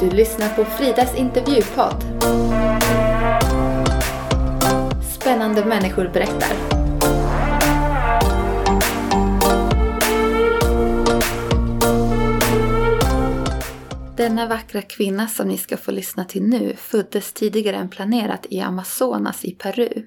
Du lyssnar på Fridas intervjupodd. Spännande människor berättar. Denna vackra kvinna som ni ska få lyssna till nu föddes tidigare än planerat i Amazonas i Peru.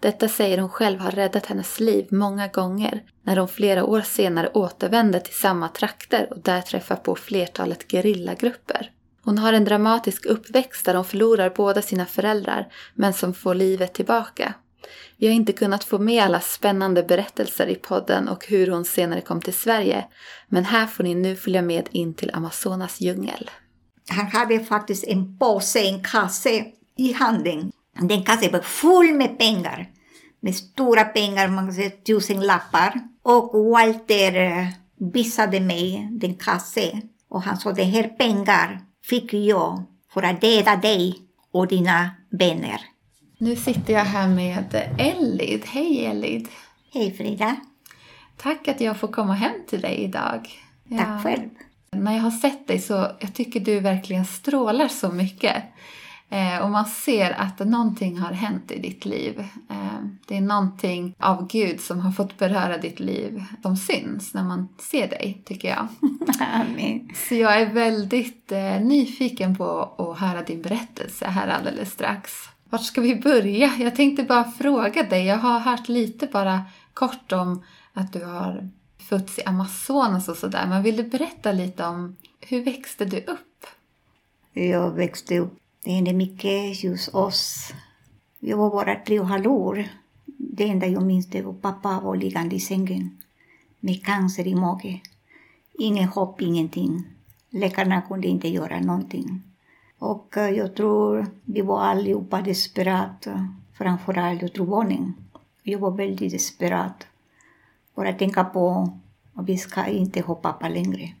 Detta säger hon själv har räddat hennes liv många gånger när hon flera år senare återvände till samma trakter och där träffar på flertalet gerillagrupper. Hon har en dramatisk uppväxt där hon förlorar båda sina föräldrar men som får livet tillbaka. Vi har inte kunnat få med alla spännande berättelser i podden och hur hon senare kom till Sverige. Men här får ni nu följa med in till Amazonas djungel. Han hade faktiskt en påse, en kasse i handen. Den kassen var full med pengar. Med stora pengar, man kan säga tusen lappar. Och Walter eh, visade mig den kassen. Och han sa, det här pengar fick jag för att döda dig och dina vänner. Nu sitter jag här med Ellid. Hej Ellid! Hej Frida! Tack att jag får komma hem till dig idag. Ja. Tack själv! När jag har sett dig så jag tycker du verkligen strålar så mycket. Eh, och man ser att någonting har hänt i ditt liv. Eh, det är någonting av Gud som har fått beröra ditt liv som syns när man ser dig, tycker jag. Amen. Så jag är väldigt eh, nyfiken på att höra din berättelse här alldeles strax. Vart ska vi börja? Jag tänkte bara fråga dig. Jag har hört lite bara kort om att du har fötts i Amazonas och sådär. Men vill du berätta lite om hur växte du upp? Jag växte upp, det hände mycket just oss. Jag var bara tre och halvt år. Det enda jag minns det var pappa var liggande i sängen med cancer i magen. Ingen hopp, ingenting. Läkarna kunde inte göra någonting. Och eh, jag tror vi var allihopa desperata, eh, framförallt jag tror barnen. Jag var väldigt desperat. Bara tänka på att vi ska inte ha pappa längre.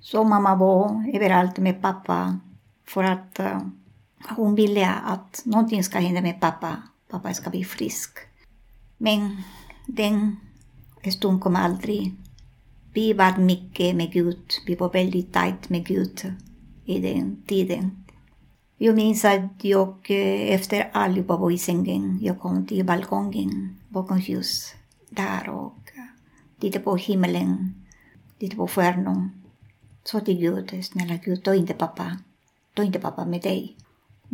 Så mamma var överallt med pappa för att eh, hon ville att någonting ska hända med pappa. Pappa ska bli frisk. Men den stunden kom aldrig. Vi var mycket med Gud. Vi var väldigt tajt med Gud i den tiden. Jag minns att jag eh, efter allihopa var i sängen, jag kom till balkongen bakom ljus där och tittade på himlen, tittade på stjärnor. Sa till Gud, snälla Gud, ta inte pappa, ta inte pappa med dig.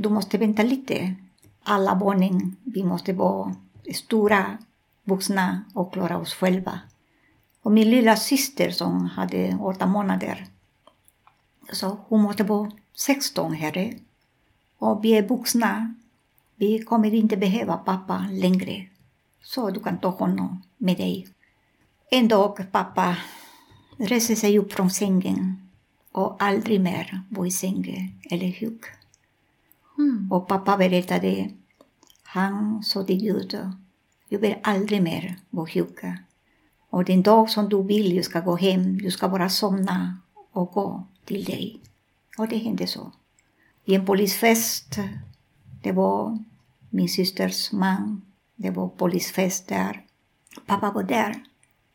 Du måste vänta lite. Alla barnen, vi måste vara stora, vuxna och klara oss själva. Och min lilla syster som hade åtta månader, så hon måste vara 16 herre. Och vi är vuxna. Vi kommer inte behöva pappa längre. Så du kan ta honom med dig. En dag pappa reser sig upp från sängen och aldrig mer bo i sängen eller hugg. Mm. Och pappa berättade, han sa till Gud, jag vill aldrig mer vara sjuk. Och den dag som du vill, jag ska gå hem, du ska bara somna och gå till dig. Och det hände så i en polisfest. Det var min systers man. Det var polisfest där. Pappa var där.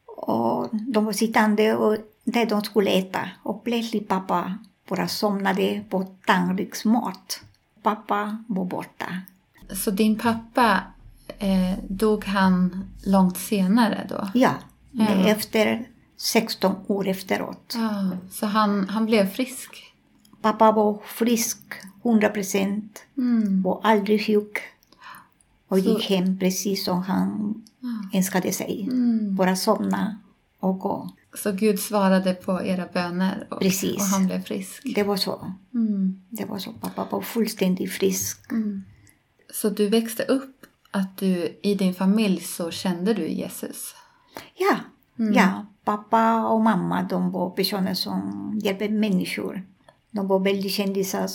Och de var sittande och där de skulle äta. Och plötsligt pappa bara somnade på tallriksmat. Pappa var borta. Så din pappa, eh, dog han långt senare då? Ja, Ja. efter 16 år efteråt. Ja, så han, han blev frisk? Pappa var frisk, 100 procent. Mm. Var aldrig sjuk. Och Så- gick hem precis som han önskade sig. Mm. Bara somna och gå. Så Gud svarade på era böner och, Precis. och han blev frisk? Det var så. Mm. Det var så. Pappa var fullständigt frisk. Mm. Så du växte upp att du i din familj så kände du Jesus? Ja, Mm. ja. Pappa och mamma de var personer som hjälpte människor. De var väldigt kändisar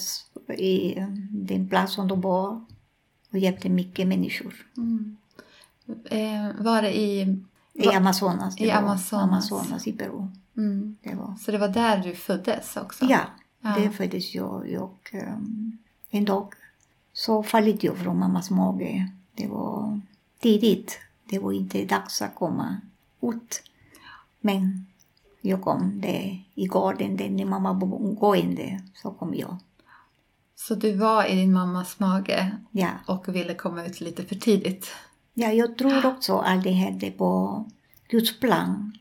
i den plats som de var och hjälpte mycket människor. Mm. Eh, var det i... I Amazonas. I Amazonas. Amazonas i Peru. Mm. Det var. Så det var där du föddes också? Ja, Ja. det föddes jag. jag um, en dag så fallit jag från mammas mage. Det var tidigt. Det var inte dags att komma ut. Men jag kom det i gården, där när mamma var gående, så kom jag. Så du var i din mammas mage Ja. och ville komma ut lite för tidigt? Ja, jag tror också att det hände på Guds plan.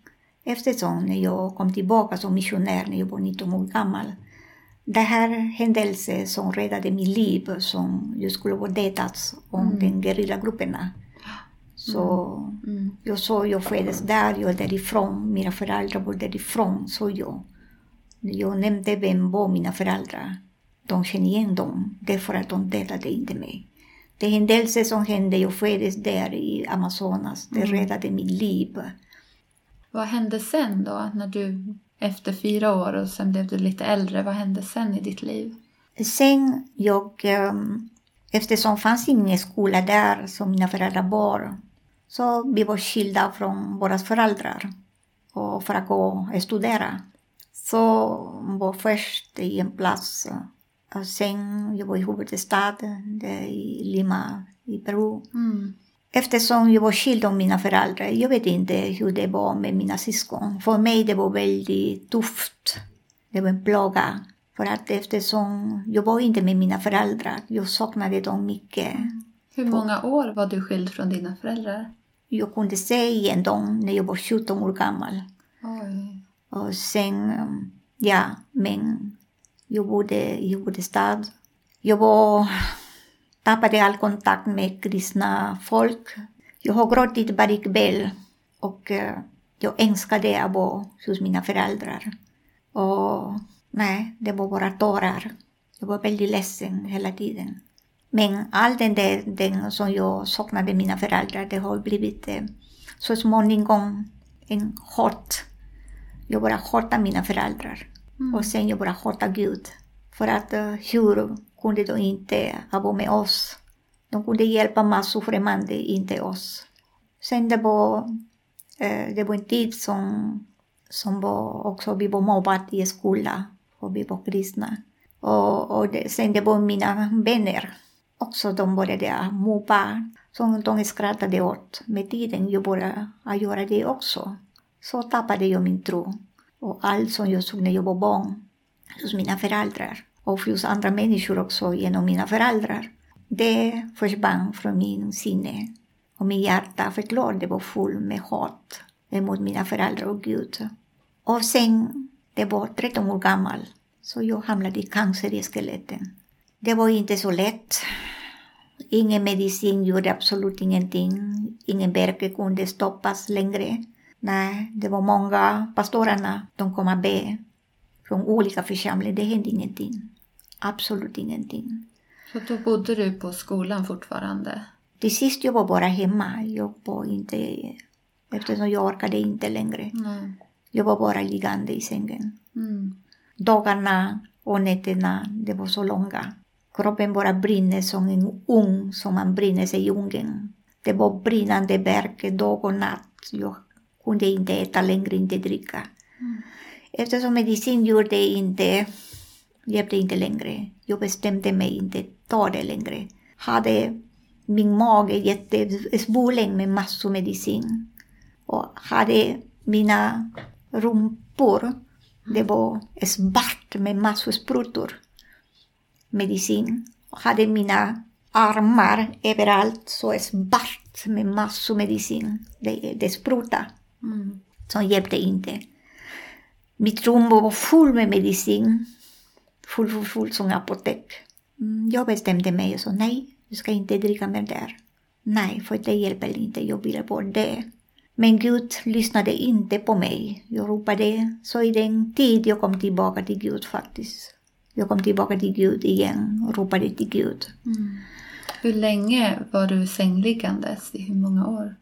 Eftersom när jag kom tillbaka som missionär när jag var 19 år gammal. Det här händelsen som räddade mitt liv, som jag skulle ha dödats om Mm. den gerillagrupperna. Så Mm. jag såg, jag föddes där, jag är därifrån, mina föräldrar var därifrån, så jag. Jag nämnde vem var mina föräldrar. De kände igen dem, därför att de dödade inte mig. Det händelser som hände, jag föddes där i Amazonas, det Mm. räddade mitt liv. Vad hände sen då, när du efter fyra år och sen blev du lite äldre? Vad hände sen i ditt liv? Sen jag, um, eftersom det fanns ingen skola där som mina föräldrar var, så vi var skilda från våra föräldrar och för att gå och studera. Så var först i en plats, och sen jag var i huvudstaden, i Lima i Peru. Mm. Eftersom jag var skild av mina föräldrar, jag vet inte hur det var med mina syskon. För mig det var väldigt tufft. Det var en plåga. För att eftersom jag var inte med mina föräldrar, jag saknade dem mycket. Hur många år var du skild från dina föräldrar? Jag kunde se igen dem när jag var 17 år gammal. Oj. Och sen, ja, men jag bodde i huvudstad. Jag var, tappade all kontakt med kristna folk. Jag har gråtit varje kväll och eh, jag önskade att vara hos mina föräldrar. Och nej, det var bara tårar. Jag var väldigt ledsen hela tiden. Men all den där den som jag saknade mina föräldrar, det har blivit eh, så småningom en hot. Jag bara hatar mina föräldrar. Mm. Och sen jag bara hatar Gud. För att eh, hur kunde de inte vara med oss? De kunde hjälpa massor främmande, inte oss. Sen det var, eh, det var en tid som, som var också, vi var mobbade i skolan, och vi var kristna. Och, och det, sen det var mina vänner också, de började mobba, som de skrattade åt. Med tiden jag började göra det också. Så tappade jag min tro. Och allt som jag såg när jag var barn, hos mina föräldrar och hos andra människor också genom mina föräldrar, det försvann från min sinne. Och min hjärta förklarade var full med hat mot mina föräldrar och Gud. Och sen, det var 13 år gammal, så jag hamnade i cancer i skeletten. Det var inte så lätt. Ingen medicin gjorde absolut ingenting. Ingen verk kunde stoppas längre. Nej, det var många pastorerna, de kom att be från olika församlingar. Det hände ingenting. Absolut ingenting. Så då bodde du på skolan fortfarande? Till sist jag var bara hemma. Jag var inte, eftersom jag orkade inte längre. Nej. Jag var bara liggande i sängen. Mm. Dagarna och nätterna, det var så långa. Kroppen bara brinner som en ugn som man brinner sig i ugnen. Det var brinnande verk dag och natt. Jag kunde inte äta längre, inte dricka. Mm. Eftersom medicin gjorde inte, hjälpte inte längre. Jag bestämde mig inte ta det längre. Hade min mage jättesvullen med massor medicin. Och hade mina rumpor, det var svart med massor sprutor medicin. Och hade mina armar överallt så svart med massor medicin. Det, det sprutade Mm. som hjälpte inte. Mitt rum var full med medicin. Full, full, full som apotek. Mm, Jag bestämde mig och sa nej, jag ska inte dricka mer där. Nej, för det hjälper inte, jag ville bort det. Men Gud lyssnade inte på mig. Jag ropade, så i den tid jag kom tillbaka till Gud faktiskt. Jag kom tillbaka till Gud igen och ropade till Gud. Mm. Hur länge var du sängliggandes? I hur många år?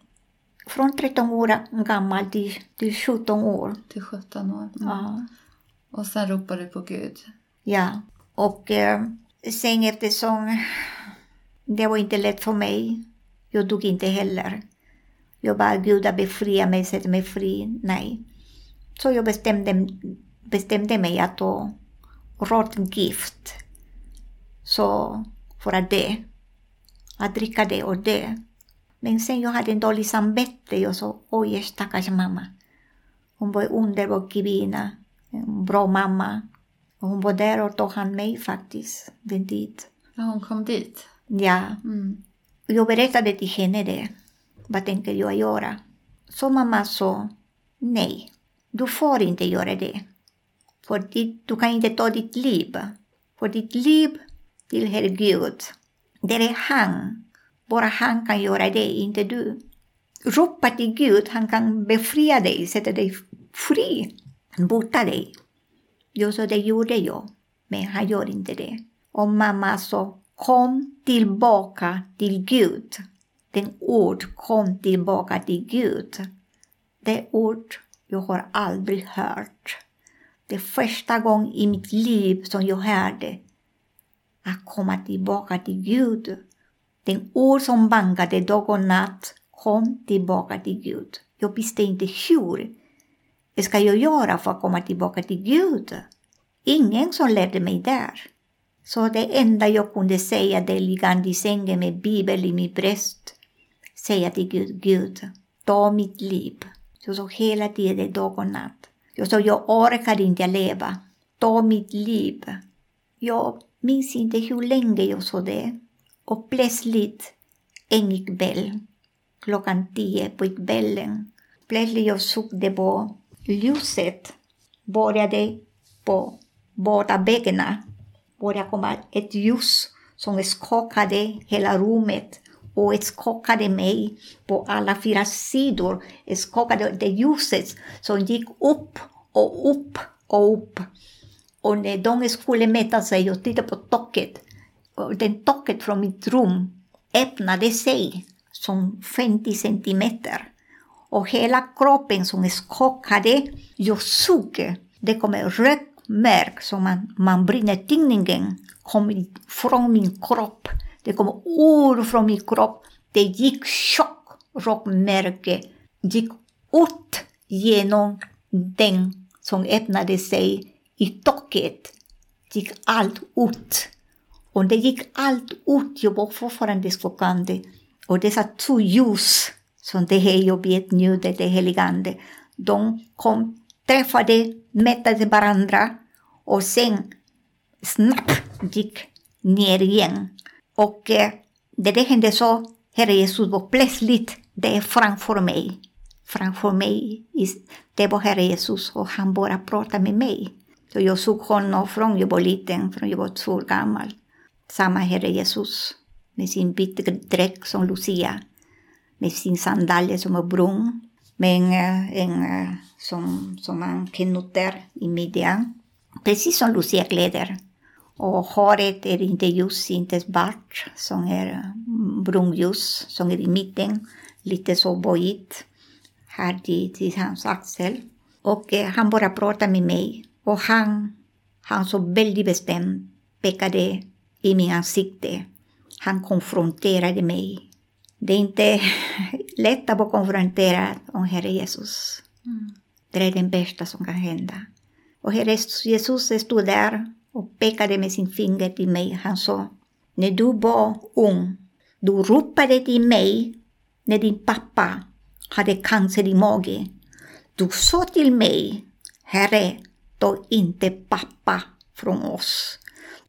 Från 13 år gammal till, till 17 år. Till 17 år? Mm. Ja. Och sen ropade du på Gud? Ja, och eh, sen eftersom det var inte lätt för mig, jag dog inte heller. Jag bad Gud att befria mig, sätta mig fri. Nej. Så jag bestämde, bestämde mig att ta rått gift. Så för att det, att dricka det och det. Men sen jag hade en dålig samvete. Jag sa, oj stackars mamma. Hon var en underbar kvinna, en bra mamma. Och hon var där och tog hand mig faktiskt, den tid. Ja, hon kom dit. Ja, Mm. jag berättade till henne det. Vad tänker jag göra? Så mamma sa, nej, du får inte göra det. För ditt, du kan inte ta ditt liv. För ditt liv tillhör Gud. Det är han. Bara han kan göra det, inte du. Ropa till Gud, han kan befria dig, sätta dig fri, bota dig. Jag sa, det gjorde jag. Men han gör inte det. Och mamma sa, kom tillbaka till Gud. Den ord, kom tillbaka till Gud. Det ord jag har aldrig hört. Det första gången i mitt liv som jag hörde att komma tillbaka till Gud. Den ord som bankade dag och natt, kom tillbaka till Gud. Jag visste inte hur ska jag göra för att komma tillbaka till Gud. Ingen som lärde mig där. Så det enda jag kunde säga, det liggande i sängen med Bibeln i mitt bröst, säga till Gud, Gud, ta mitt liv. Jag sa hela tiden, dag och natt. Jag sa, jag orkar inte leva. Ta mitt liv. Jag minns inte hur länge jag sa det. Och plötsligt en kväll, klockan tio på kvällen, plötsligt jag såg det på ljuset, började på båda väggarna, började komma ett ljus som skakade hela rummet. Och skakade mig på alla fyra sidor. Skakade det ljuset som gick upp och upp och upp. Och när de skulle mäta sig jag tittade på taket, och den taket från mitt rum öppnade sig som 50 centimeter. Och hela kroppen som skakade, jag såg, det kom en rökmärk som man, man brinner tidningen, kom från min kropp. Det kom ord från min kropp. Det gick tjock rökmärke, gick ut genom den som öppnade sig i taket. Gick allt ut. Och det gick allt ut, jag var fortfarande skakande. Och dessa två ljus, som det här jag vet nu, det är heligande, de kom, träffade, mättade varandra och sen snabbt gick ner igen. Och eh, det där hände så, Herre Jesus var plötsligt det är framför mig. Framför mig, det var Herre Jesus och han bara pratade med mig. Så jag såg honom från jag var liten, från jag var två år gammal. Samma Herre Jesus med sin vita dräkt som Lucia, med sin sandaler som är brun, med en, en som, som man knyter i midjan, precis som Lucia kläder. Och håret är inte ljus, inte svart, som är brunljus, som är i mitten, lite så böjt här till, till hans axel. Och eh, han bara pratade med mig. Och han, han så väldigt bestämt pekade i min ansikte. Han konfronterade mig. Det är inte lätt att konfrontera om Herre Jesus. Mm. Det är det bästa som kan hända. Och Herre Jesus stod där och pekade med sin finger till mig. Han sa, när du var ung, du ropade till mig när din pappa hade cancer i magen. Du sa till mig, Herre, ta inte pappa från oss.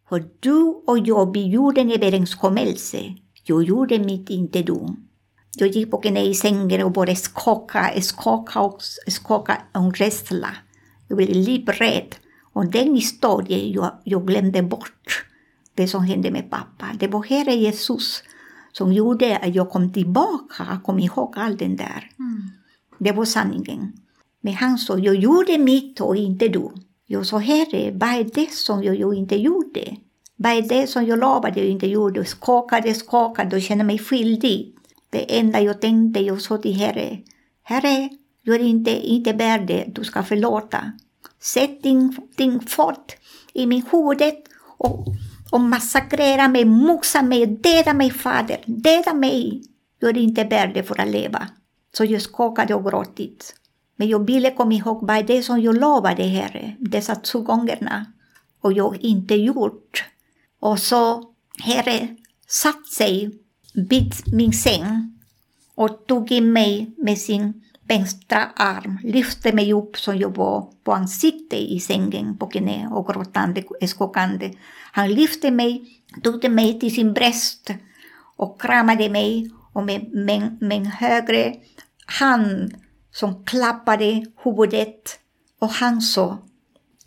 För du och jag, vi gjorde en överenskommelse. Jag gjorde mitt, inte du. Jag gick på knä i sängen och började skaka, skaka och skaka av rädsla. Jag blev livrädd. Och den historien jag, jag glömde bort. Det som hände med pappa. Det var Herre Jesus som gjorde att jag kom tillbaka, jag kom ihåg allt det där. Mm. Det var sanningen. Men han sa, jag gjorde mitt och inte du. Jag sa, Herre, vad är det som jag, jag inte gjorde? Vad är det som jag lovade jag inte gjorde? Skakade, skakade och kände mig skyldig. Det enda jag tänkte, jag sa till Herre, Herre, jag är inte, inte värd det, du ska förlåta. Sätt din, din fot i min huvud och, och massakrera mig, mosa mig, döda mig, Fader, döda mig. Jag är inte värd det för att leva. Så jag skakade och gråtit. Men jag ville komma ihåg vad det som jag lovade, Herre, dessa två gångerna. Och jag inte gjort. Och så Herre satt sig vid min säng och tog in mig med sin vänstra arm lyfte mig upp så jag var på ansikte i sängen på knä och gråtande, eh, skakande. Han lyfte mig, tog mig till sin bröst och kramade mig och med, med, med en högre hand som klappade huvudet och han sa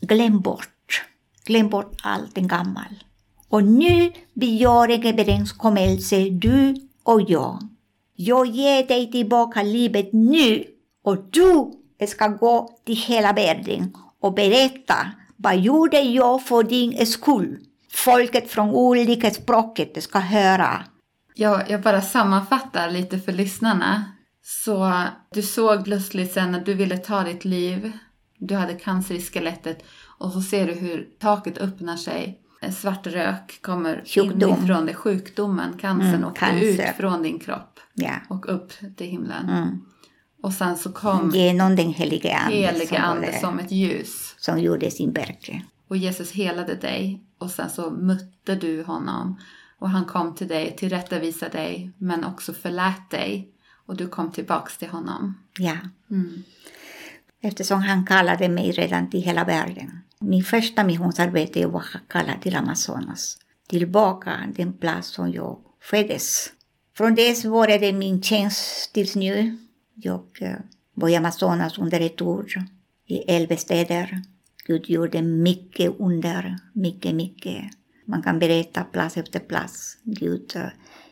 glöm bort, glöm bort allt gammalt. gammal. Och nu vi gör en överenskommelse, du och jag. Jag ger dig tillbaka livet nu och du ska gå till hela världen och berätta vad gjorde jag för din skull? Folket från olika språket ska höra. Jag, jag bara sammanfattar lite för lyssnarna. Så du såg plötsligt sen när du ville ta ditt liv, du hade cancer i skelettet och så ser du hur taket öppnar sig. En svart rök kommer Sjukdom. inifrån dig, sjukdomen, cancern Mm, åkte cancer. ut från din kropp Ja. och upp till himlen. Mm. Och sen så kom Genom den helige Ande, helige ande som ett ljus. som gjorde sin verk. Och Jesus helade dig och sen så mötte du honom. Och han kom till dig, tillrättavisade dig, men också förlät dig. Och du kom tillbaks till honom. Ja. Mm. Eftersom han kallade mig redan till hela världen. Min första missionsarbete var kallat till Amazonas. Tillbaka den plats som jag föddes. Från dess började min tjänst tills nu. Jag eh, var i Amazonas under ett år i elva städer. Gud gjorde mycket under, mycket, mycket. Man kan berätta plats efter plats. Gud eh,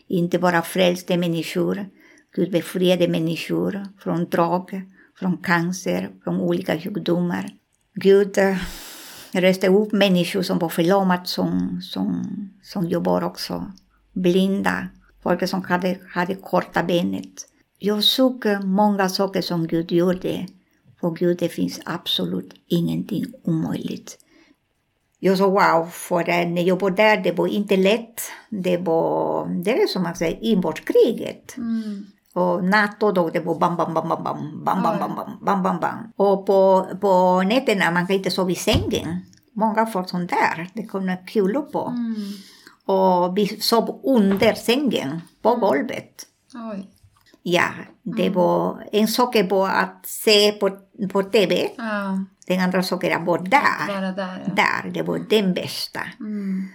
inte bara frälste människor, Gud befriade människor från drog, från cancer, från olika sjukdomar. Gud eh, reste upp människor som var förlamade som, som, som jag var också. Blinda, folk som hade, hade korta benet. Jag såg eh, många saker som Gud gjorde. För Gud det finns absolut ingenting omöjligt. Jag sa wow, för när jag var där, det var inte lätt. Det var, det är som man säger, inbördeskriget. Mm. Och NATO då, det var bam, bam, bam, bam, bam, bam, bam, bam, bam, bam, bam, bam. Och på, på nätterna, man kan inte sova i sängen. Många folk som där, det kunde kulor på. Mm. Och vi sov under sängen, på golvet. Oj. Ja, det var en sak var att se på, på TV. Ja, Den andra saken vara där. bara där. Ja. Där, det var den bästa. Mm.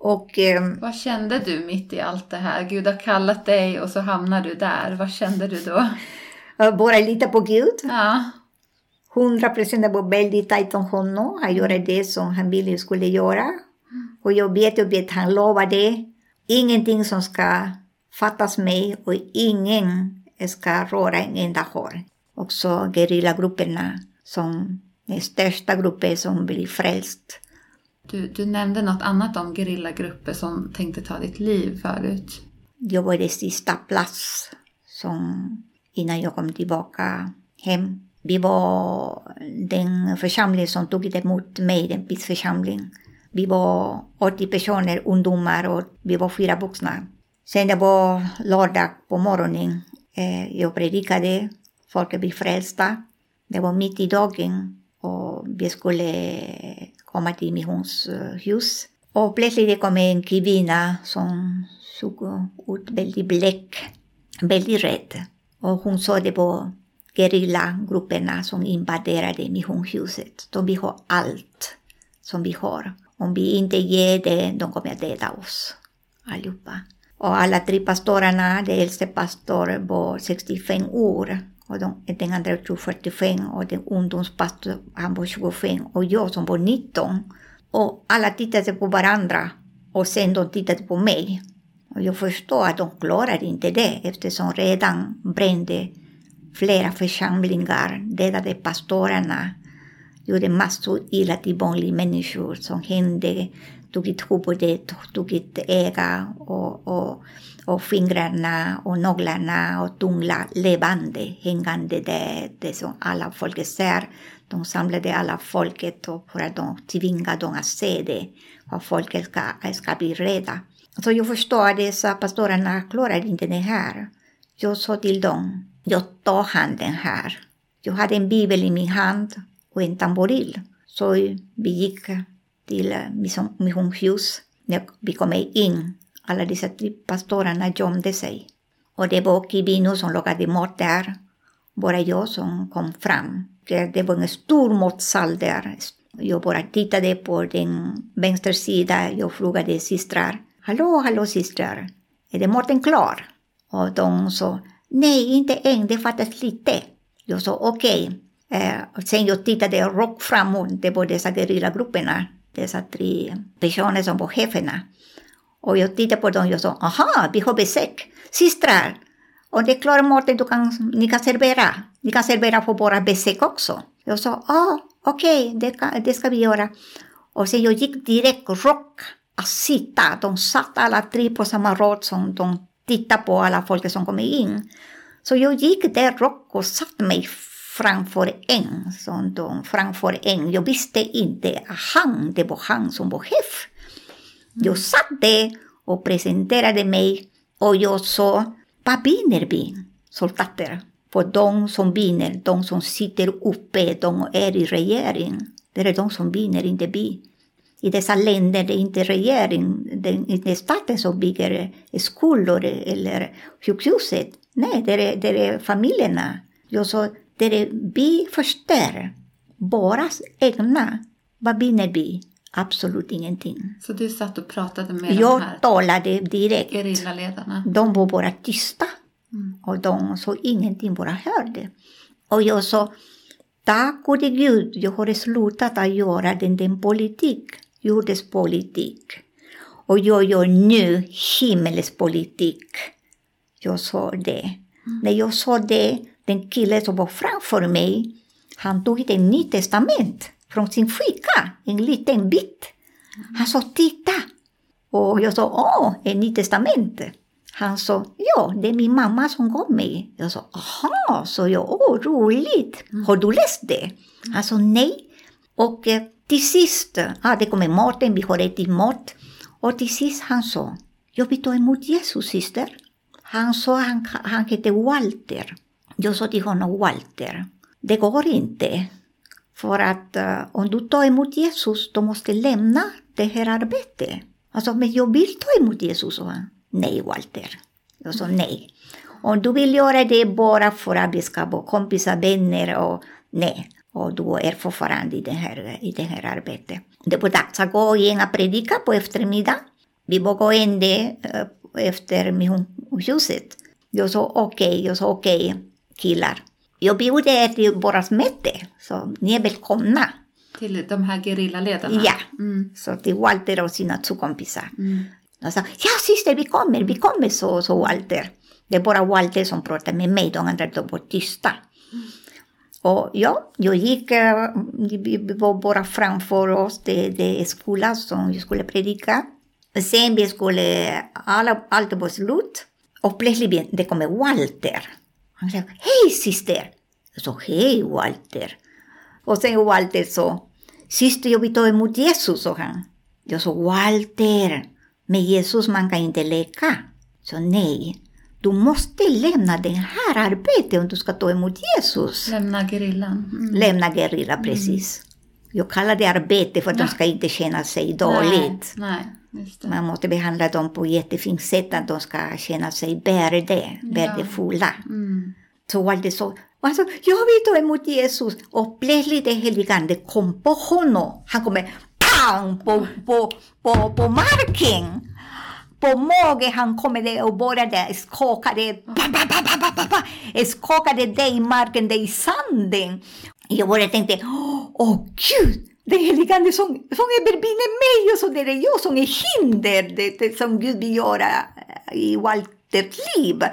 Och eh, Vad kände du mitt i allt det här? Gud har kallat dig och så hamnar du där. Vad kände du då? bara lita på Gud. Ja. 100 procent var väldigt tajt om honom. Han gjorde det som han ville jag skulle göra. Och jag vet, jag vet, han lovade ingenting som ska fattas mig och ingen ska röra en enda hår. Också gerillagrupperna som den största gruppen som blir frälst. Du, du nämnde något annat om gerillagrupper som tänkte ta ditt liv förut. Jag var det sista plats som innan jag kom tillbaka hem. Vi var den församling som tog emot mig, den pitsförsamling. Vi var 80 personer, ungdomar och vi var fyra vuxna. Sen det var lördag på morgonen. Eh, jag predikade, folk blev frälsta. Det var mitt i dagen och vi skulle komma till missionshus. Eh, Och plötsligt det kom en kvinna som såg ut väldigt blek, väldigt rädd. Och hon sa det var gerillagrupperna som invaderade missionshuset. De vill ha allt som vi har. Om vi inte ger det, de kommer att döda oss allihopa. Och alla tre pastorerna, den äldste pastor var 65 år och de, den andra var 45 och den ungdomspastor han var 25 och jag som var 19. Och alla tittade på varandra och sen de tittade på mig. Och jag förstår att de klarade inte det eftersom redan brände flera församlingar, dödade pastorerna, gjorde massor illa till vanliga människor som hände, tog ut huvudet, tog ut och, och, och fingrarna och naglarna och tungla levande hängande där, det som alla folk ser. De samlade alla folket och för att de tvingade dem att se det, för att folket ska, ska bli rädda. Så jag förstår att dessa pastorerna klarade inte det här. Jag sa till dem, jag tar handen här. Jag hade en bibel i min hand och en tamboril. Så vi gick till eh, missionshus. När vi kom in, alla dessa tre pastorerna gömde sig. Och det var kvinnor som lagade mat där. bara jag som kom fram. Det var en stor matsal där. Jag bara tittade på den vänstra sidan. Jag frågade systrar. Hallå, hallå systrar. Är det maten klar? Och de sa nej, inte än, det fattas lite. Jag sa okej. Okay. Eh, sen jag tittade rakt framåt, det var dessa gerillagrupperna, dessa tre personer som var cheferna. Och jag tittade på dem och jag sa, aha, vi har besök. Systrar, och det är klart maten du kan, ni kan servera. Ni kan servera på våra besök också. Jag sa, ah, okej, okay, det, det ska vi göra. Och sen jag gick direkt rakt att sitta. De satt alla tre på samma rad som de tittade på alla folk som kom in. Så jag gick där rakt och satte mig framför en. Som de, framför en. Jag visste inte att han, det var han som var chef. Jag satt där och presenterade mig och jag sa, vad vinner vi soldater? För de som vinner, de som sitter uppe, de är i regering. Det är de som vinner, inte vi. I dessa länder det är inte regering, det är inte staten som bygger skolor eller sjukhuset. Nej, det är, det är familjerna. Jag sa, det är vi förstör våra egna. Vad vinner vi? Absolut ingenting. Så du satt och pratade med Jag de här talade direkt. gerillaledarna? De var bara tysta. Mm. Och de sa ingenting, bara hörde. Och jag sa, tack gode Gud, jag har slutat att göra den, den politik, jordens politik. Och jag gör nu himmels politik. Jag sa det. Mm. När jag sa det, den killen som var framför mig, han tog ett nytt testament från sin ficka, en liten bit. Han sa titta. Och jag sa åh, ett nytt testament. Han sa ja, det är min mamma som gav mig. Jag sa aha, så jag åh roligt. Har du läst det? Han sa nej. Och eh, till sist, ah, det kommer maten, vi har ätit mat. Och till sist han sa, jag vill ta emot Jesus syster. Han sa han, han hette Walter. Jag sa till honom Walter, det går inte. För att uh, om du tar emot Jesus, då måste lämna det här arbetet. Alltså, men jag vill ta emot Jesus, sa han. Nej, Walter. Jag sa nej. Om du vill göra det bara för att vi ska vara kompisar, vänner och nej. Och du är fortfarande i det här, i det här arbetet. Det var dags att gå igen och predika på eftermiddagen. Vi var gående uh, eh, efter missionshuset. Jag sa okej, okay, jag sa okej, okay, killar. Jag bjuder er till vårt möte, så ni är välkomna. Till de här gerillaledarna? Ja, Mm. så till Walter och sina två kompisar. Mm. De sa, ja syster vi kommer, vi kommer, så, så Walter. Det är bara Walter som pratar med mig, de andra de var tysta. Och ja, jag gick, eh, vi var bara framför oss, det, det är skolan som jag skulle predika. Sen vi skulle, alla, allt var slut. Och plötsligt det kommer Walter. Han sa, hej syster! Jag sa, hej Walter. Och sen Walter sa, syster jag vill ta emot Jesus, sa han. Jag sa, Walter, med Jesus man kan inte leka. Så nej, du måste lämna det här arbetet om du ska ta emot Jesus. Lämna gerillan? Mm. Lämna gerilla, precis. Jag kallar det arbete för att de ska inte känna sig dåligt. Nej, nej. Man måste behandla dem på ett jättefint sätt, att de ska känna sig värde, värdefulla. Mm. Så det så. Alltså, jag vill ta emot Jesus. Och plötsligt det helige Ande kom på honom. Han kommer pang på, på, på, på marken. På magen han kommer det och började skaka det. Skakade det i marken, det i sanden. Jag bara tänkte, åh gud, det helige Ande som, som bredvid mig och så det är jag som är hinder, det, det som Gud vill göra i Walters liv.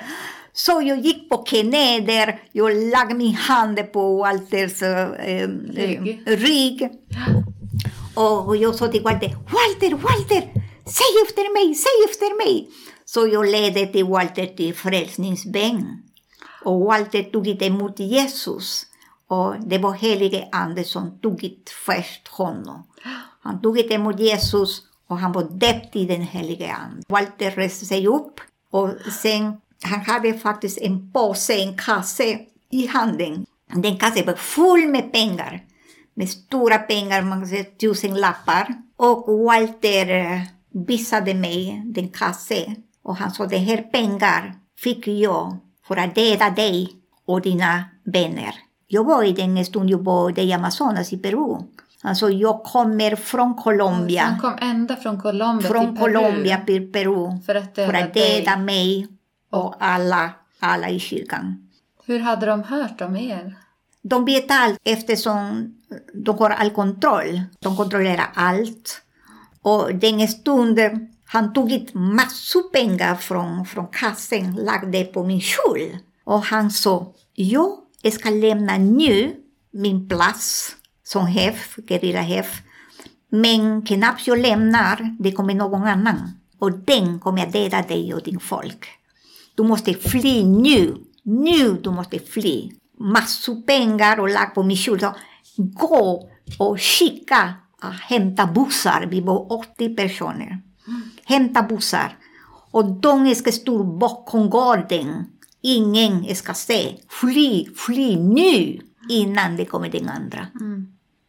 Så jag gick på knä jag lade min hand på Walters Rygg. äh, rygg. Och jag sa till Walter, Walter, Walter, säg efter mig, säg efter mig. Så jag ledde till Walter till frälsningsbön. Och Walter tog inte emot Jesus. Och det var helige Ande som tog först honom. Han tog emot Jesus och han var döpt i den helige Ande. Walter reste sig upp och sen han hade faktiskt en påse, en kasse i handen. Den kassen var full med pengar. Med stora pengar, man kan säga tusen lappar. Och Walter eh, visade mig den kassen. Och han sa, det här pengar fick jag för att döda dig och dina vänner. Jag var i den stund jag bodde i Amazonas i Peru. Alltså jag kommer från Colombia. Han kom ända från Colombia från till Peru. Colombia till Peru. För att döda, För att dig. döda mig och alla, alla i kyrkan. Hur hade de hört om er? De vet allt eftersom de har all kontroll. De kontrollerar allt. Och den stunden han tog ut massor pengar från, från kassan lagde på min kjol. Och han sa, jag jag ska lämna nu min plats som chef, gerillachef. Men knappt jag lämnar, det kommer någon annan. Och den kommer att döda dig och din folk. Du måste fly nu. Nu du måste fly. Massor pengar och lag på min skjorta. Gå och skicka, och ah, hämta bussar. Vi var 80 personer. Hämta bussar. Och de ska stå bakom gården. Ingen ska se. Fly, fly nu innan det kommer den andra.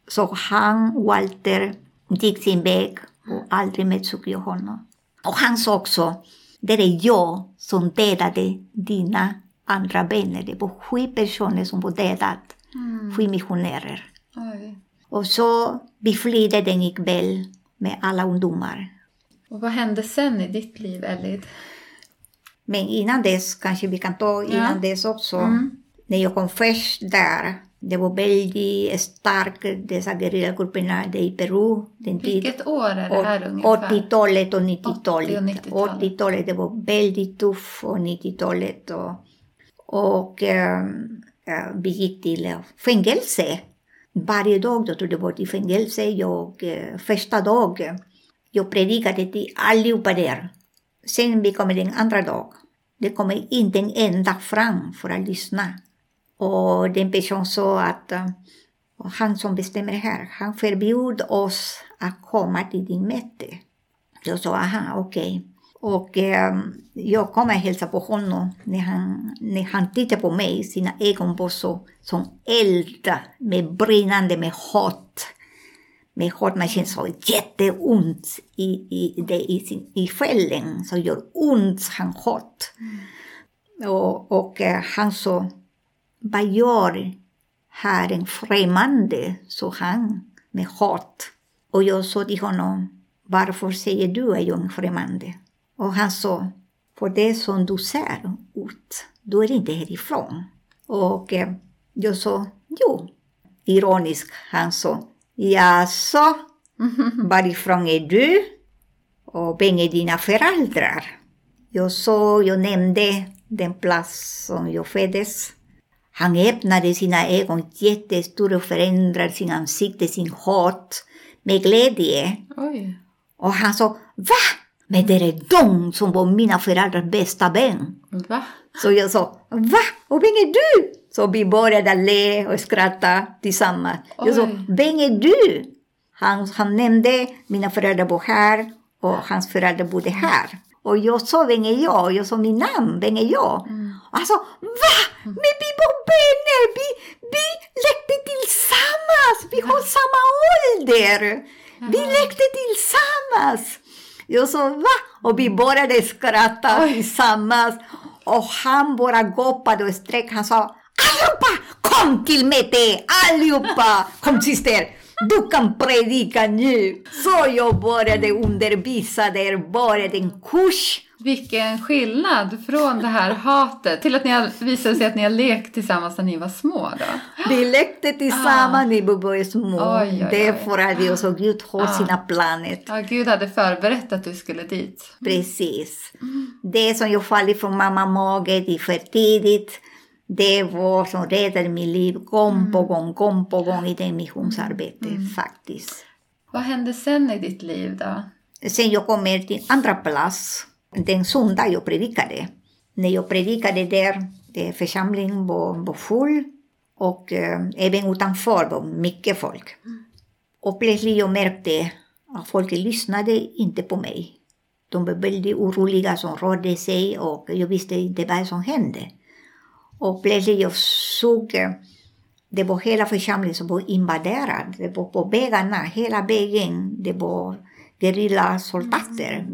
Så han, Walter, gick sin väg och aldrig mer såg jag honom. Och han sa också, det är jag som dödade dina andra vänner. Det var sju personer som var dödade. Sju missionärer. Oj. Och så vi flydde den ikväll med alla ungdomar. Och vad hände sen i ditt liv, Elid? Men innan dess, kanske vi kan ta innan Ja. dess också. Mm. När jag kom först där, det var väldigt starkt, dessa gerillagrupperna det i Peru. Den tid, Vilket år är det här ungefär? 80-talet och 80 90-talet. och 90-talet. 80-talet det var väldigt tufft och 90-talet. Och, och eh, vi gick till eh, fängelse. Varje dag då tog jag bort i fängelse. Jag, eh, första dagen, jag predikade till allihopa där. Sen vi kommer den andra dag. Det kommer inte en enda fram för att lyssna. Och den personen sa att eh, och han som bestämmer här, han förbjöd oss att komma till din möte. Jag sa, aha, okej. Och eh, jag kom och hälsade på honom. När han, när han tittade på mig, sina ögon var så som eld, med brinnande med hat. Med hat, man känner så jätteont i, i, det, i, sin, i själen. Så gör ont, han hat. Och, och eh, han sa, vad gör här en främmande, så han med hat. Och jag sa till honom, varför säger du att jag är en främmande? Och han sa, för det som du ser ut, du är inte härifrån. Och eh, jag sa, jo. Ironiskt, han sa, jaså, varifrån är du? Och vem är dina föräldrar? Jag sa, jag nämnde den plats som jag föddes. Han öppnade sina ögon jättestora och förändrade sin ansikte, sin hat med glädje. Oj. Och han sa, va? Men det är de som var mina föräldrars bästa vän. Va? Så jag sa, va? Och vem är du? Så vi började le och skratta tillsammans. Jag sa, Oj. vem är du? Han, han nämnde, mina föräldrar bor här och hans föräldrar bodde här. Och jag sa, vem är jag? Jag sa min namn, vem är jag? Och han sa, va? Men vi var vänner, vi, vi lekte tillsammans, vi har samma ålder. Vi lekte tillsammans. Jag sa, va? Och vi började skratta tillsammans. Och han bara gapade och sträck. Han sa, allihopa, kom till möte, allihopa! Kom syster, du kan predika nu. Så jag började undervisa där, började en kurs. Vilken skillnad från det här hatet till att ni har, visade sig att ni har lekt tillsammans när ni var små då. Vi lekte tillsammans när vi var små. Ah. Oj, oj, oj. Det är för att vi också Gud har Ah. sina planer. Ja, Gud hade förberett att du skulle dit. Precis. Det som jag fallit från mamma mage det är för tidigt. Det var som räddade mitt liv gång på gång, gång på gång i det missionsarbetet faktiskt. Vad hände sen i ditt liv då? Sen jag kommer till andra plats, den söndag jag predikade. När jag predikade där, församlingen var, var full och eh, även utanför var mycket folk. Och plötsligt jag märkte att folk lyssnade inte på mig. De var väldigt oroliga som rörde sig och jag visste inte vad som hände. Och plötsligt jag såg, eh, det var hela församlingen som var invaderad. Det var på vägarna, hela vägen, det var gerillasoldater.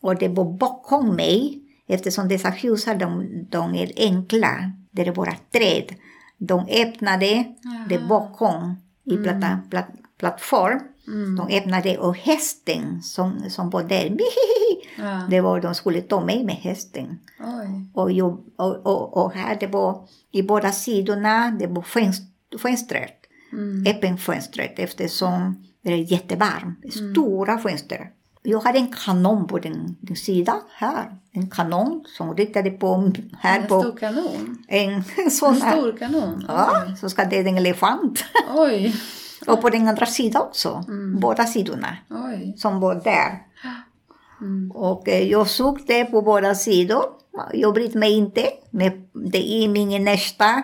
Och det var bakom mig, eftersom dessa hus de, de är enkla. det bara träd. De öppnade det bakom i platta, platt, plattform. De öppnade och hästen som, som var där, Ja. det var de skulle ta mig med hästen. Oj. Och, jag, och, och, och här det var i båda sidorna, det var fönst, fönstret. Öppen fönstret eftersom det är jättevarmt. Stora fönster. Jag hade en kanon på den, den sidan här. En kanon som riktade på här En på stor kanon. en sån En här. stor kanon. Ja, så ska det en elefant. Oj. Och på den andra sidan också. Båda sidorna. Oj. Som var där. Och eh, jag såg det på båda sidor. Jag brydde mig inte. Men det är min nästa.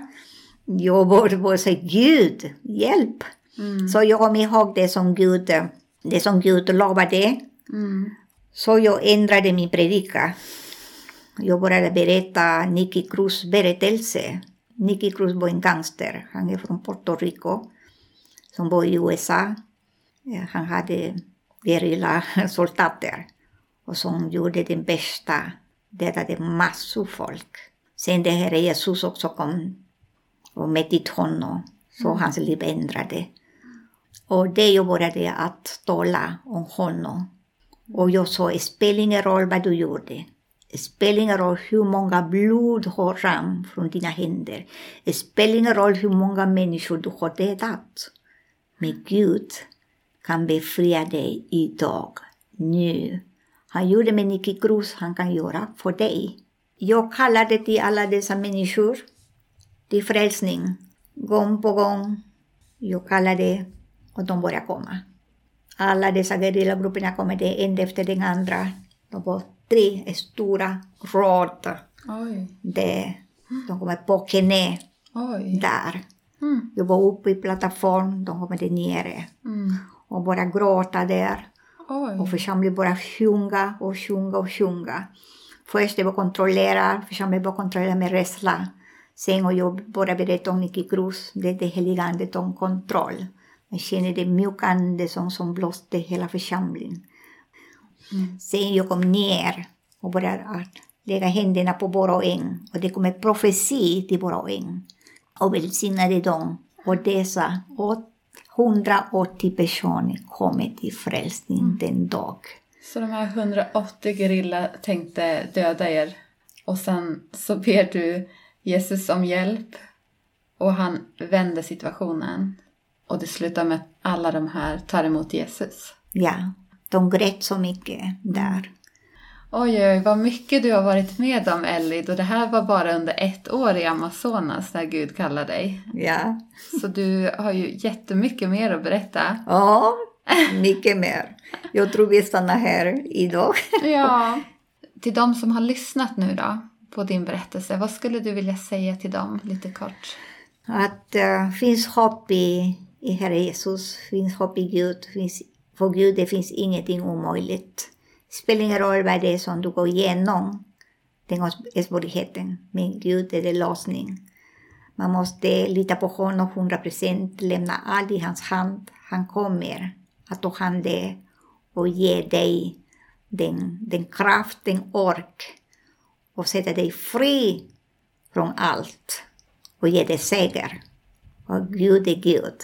Jag borde säga Gud, hjälp. Så jag kom ihåg det som Gud, det som Gud lovade. Mm. Så jag ändrade min predika. Jag började berätta Nicky Cruz berättelse. Nicky Cruz var en gangster. Han är från Puerto Rico. Som var i USA. Han hade gerillasoldater. Och som gjorde det bästa. Dödade massor folk. Sen det här Jesus också kom och mätte honom. Så hans liv ändrade. Och det jag började att tala om honom. Och jag sa, det spelar ingen roll vad du gjorde. Det spelar ingen roll hur många blod har ram från dina händer. Det spelar ingen roll hur många människor du har dödat. Men Gud kan befria dig idag, nu. Han gjorde med Nicky Cruz, han kan göra för dig. Jag kallade till alla dessa människor till frälsning. Gång på gång. Jag kallade och de började komma. Alla dessa gerillagrupperna kommer det en efter den andra. De var tre stora rad. Där. De kommer på knä Oj. där. Mm. Jag var uppe i plattform, de kommer nere. Mm. Och bara gråta där. Och Oj. församlingen bara sjunga och sjunga och sjunga. Först det var kontrollera, församlingen bara kontrollera med rädsla. Sen och jag bara berätta om Nicky Cruz, det det heliga andet om kontroll. Jag känner det mjuka ande som, som blåste hela församlingen. Sen jag kom ner och började att lägga händerna på var och en. Och det kom en profeti till var och en. Och välsignade dem. Och dessa 180 personer kom till frälsning den dag. Så de här 180 gerilla tänkte döda er och sen så ber du Jesus om hjälp och han vänder situationen och det slutar med att alla de här tar emot Jesus. Ja, de grät så mycket där. Oj, oj, vad mycket du har varit med om Ellie och det här var bara under ett år i Amazonas när Gud kallar dig. Ja, Så du har ju jättemycket mer att berätta. ja mycket mer. Jag tror vi stannar här idag. Ja. Till de som har lyssnat nu då på din berättelse, vad skulle du vilja säga till dem lite kort? Att det finns hopp i, i Herre Jesus, finns hopp i Gud. Finns, för Gud det finns ingenting omöjligt. Det spelar ingen roll vad det är som du går igenom, den är svårigheten. Men Gud är det lösning. Man måste lita på honom 100 procent, lämna allt i hans hand. Han kommer att ta hand det och ge dig den, den kraft, den ork och sätta dig fri från allt och ge dig seger. Och Gud är Gud.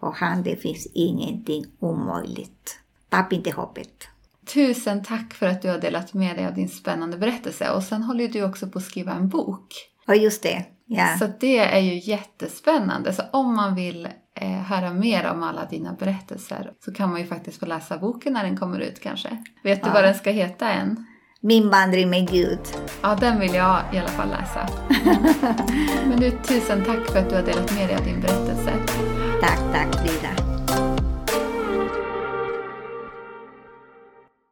Och han det finns ingenting omöjligt. Tapp inte hoppet. Tusen tack för att du har delat med dig av din spännande berättelse. Och sen håller du också på att skriva en bok. Och just det, ja. Så det är ju jättespännande. Så om man vill eh, höra mer om alla dina berättelser så kan man ju faktiskt få läsa boken när den kommer ut kanske. Vet du Ja. vad den ska heta än? Min vandring med Gud. Ja, den vill jag i alla fall läsa. Men du, tusen tack för att du har delat med dig av din berättelse. Tack, tack Frida.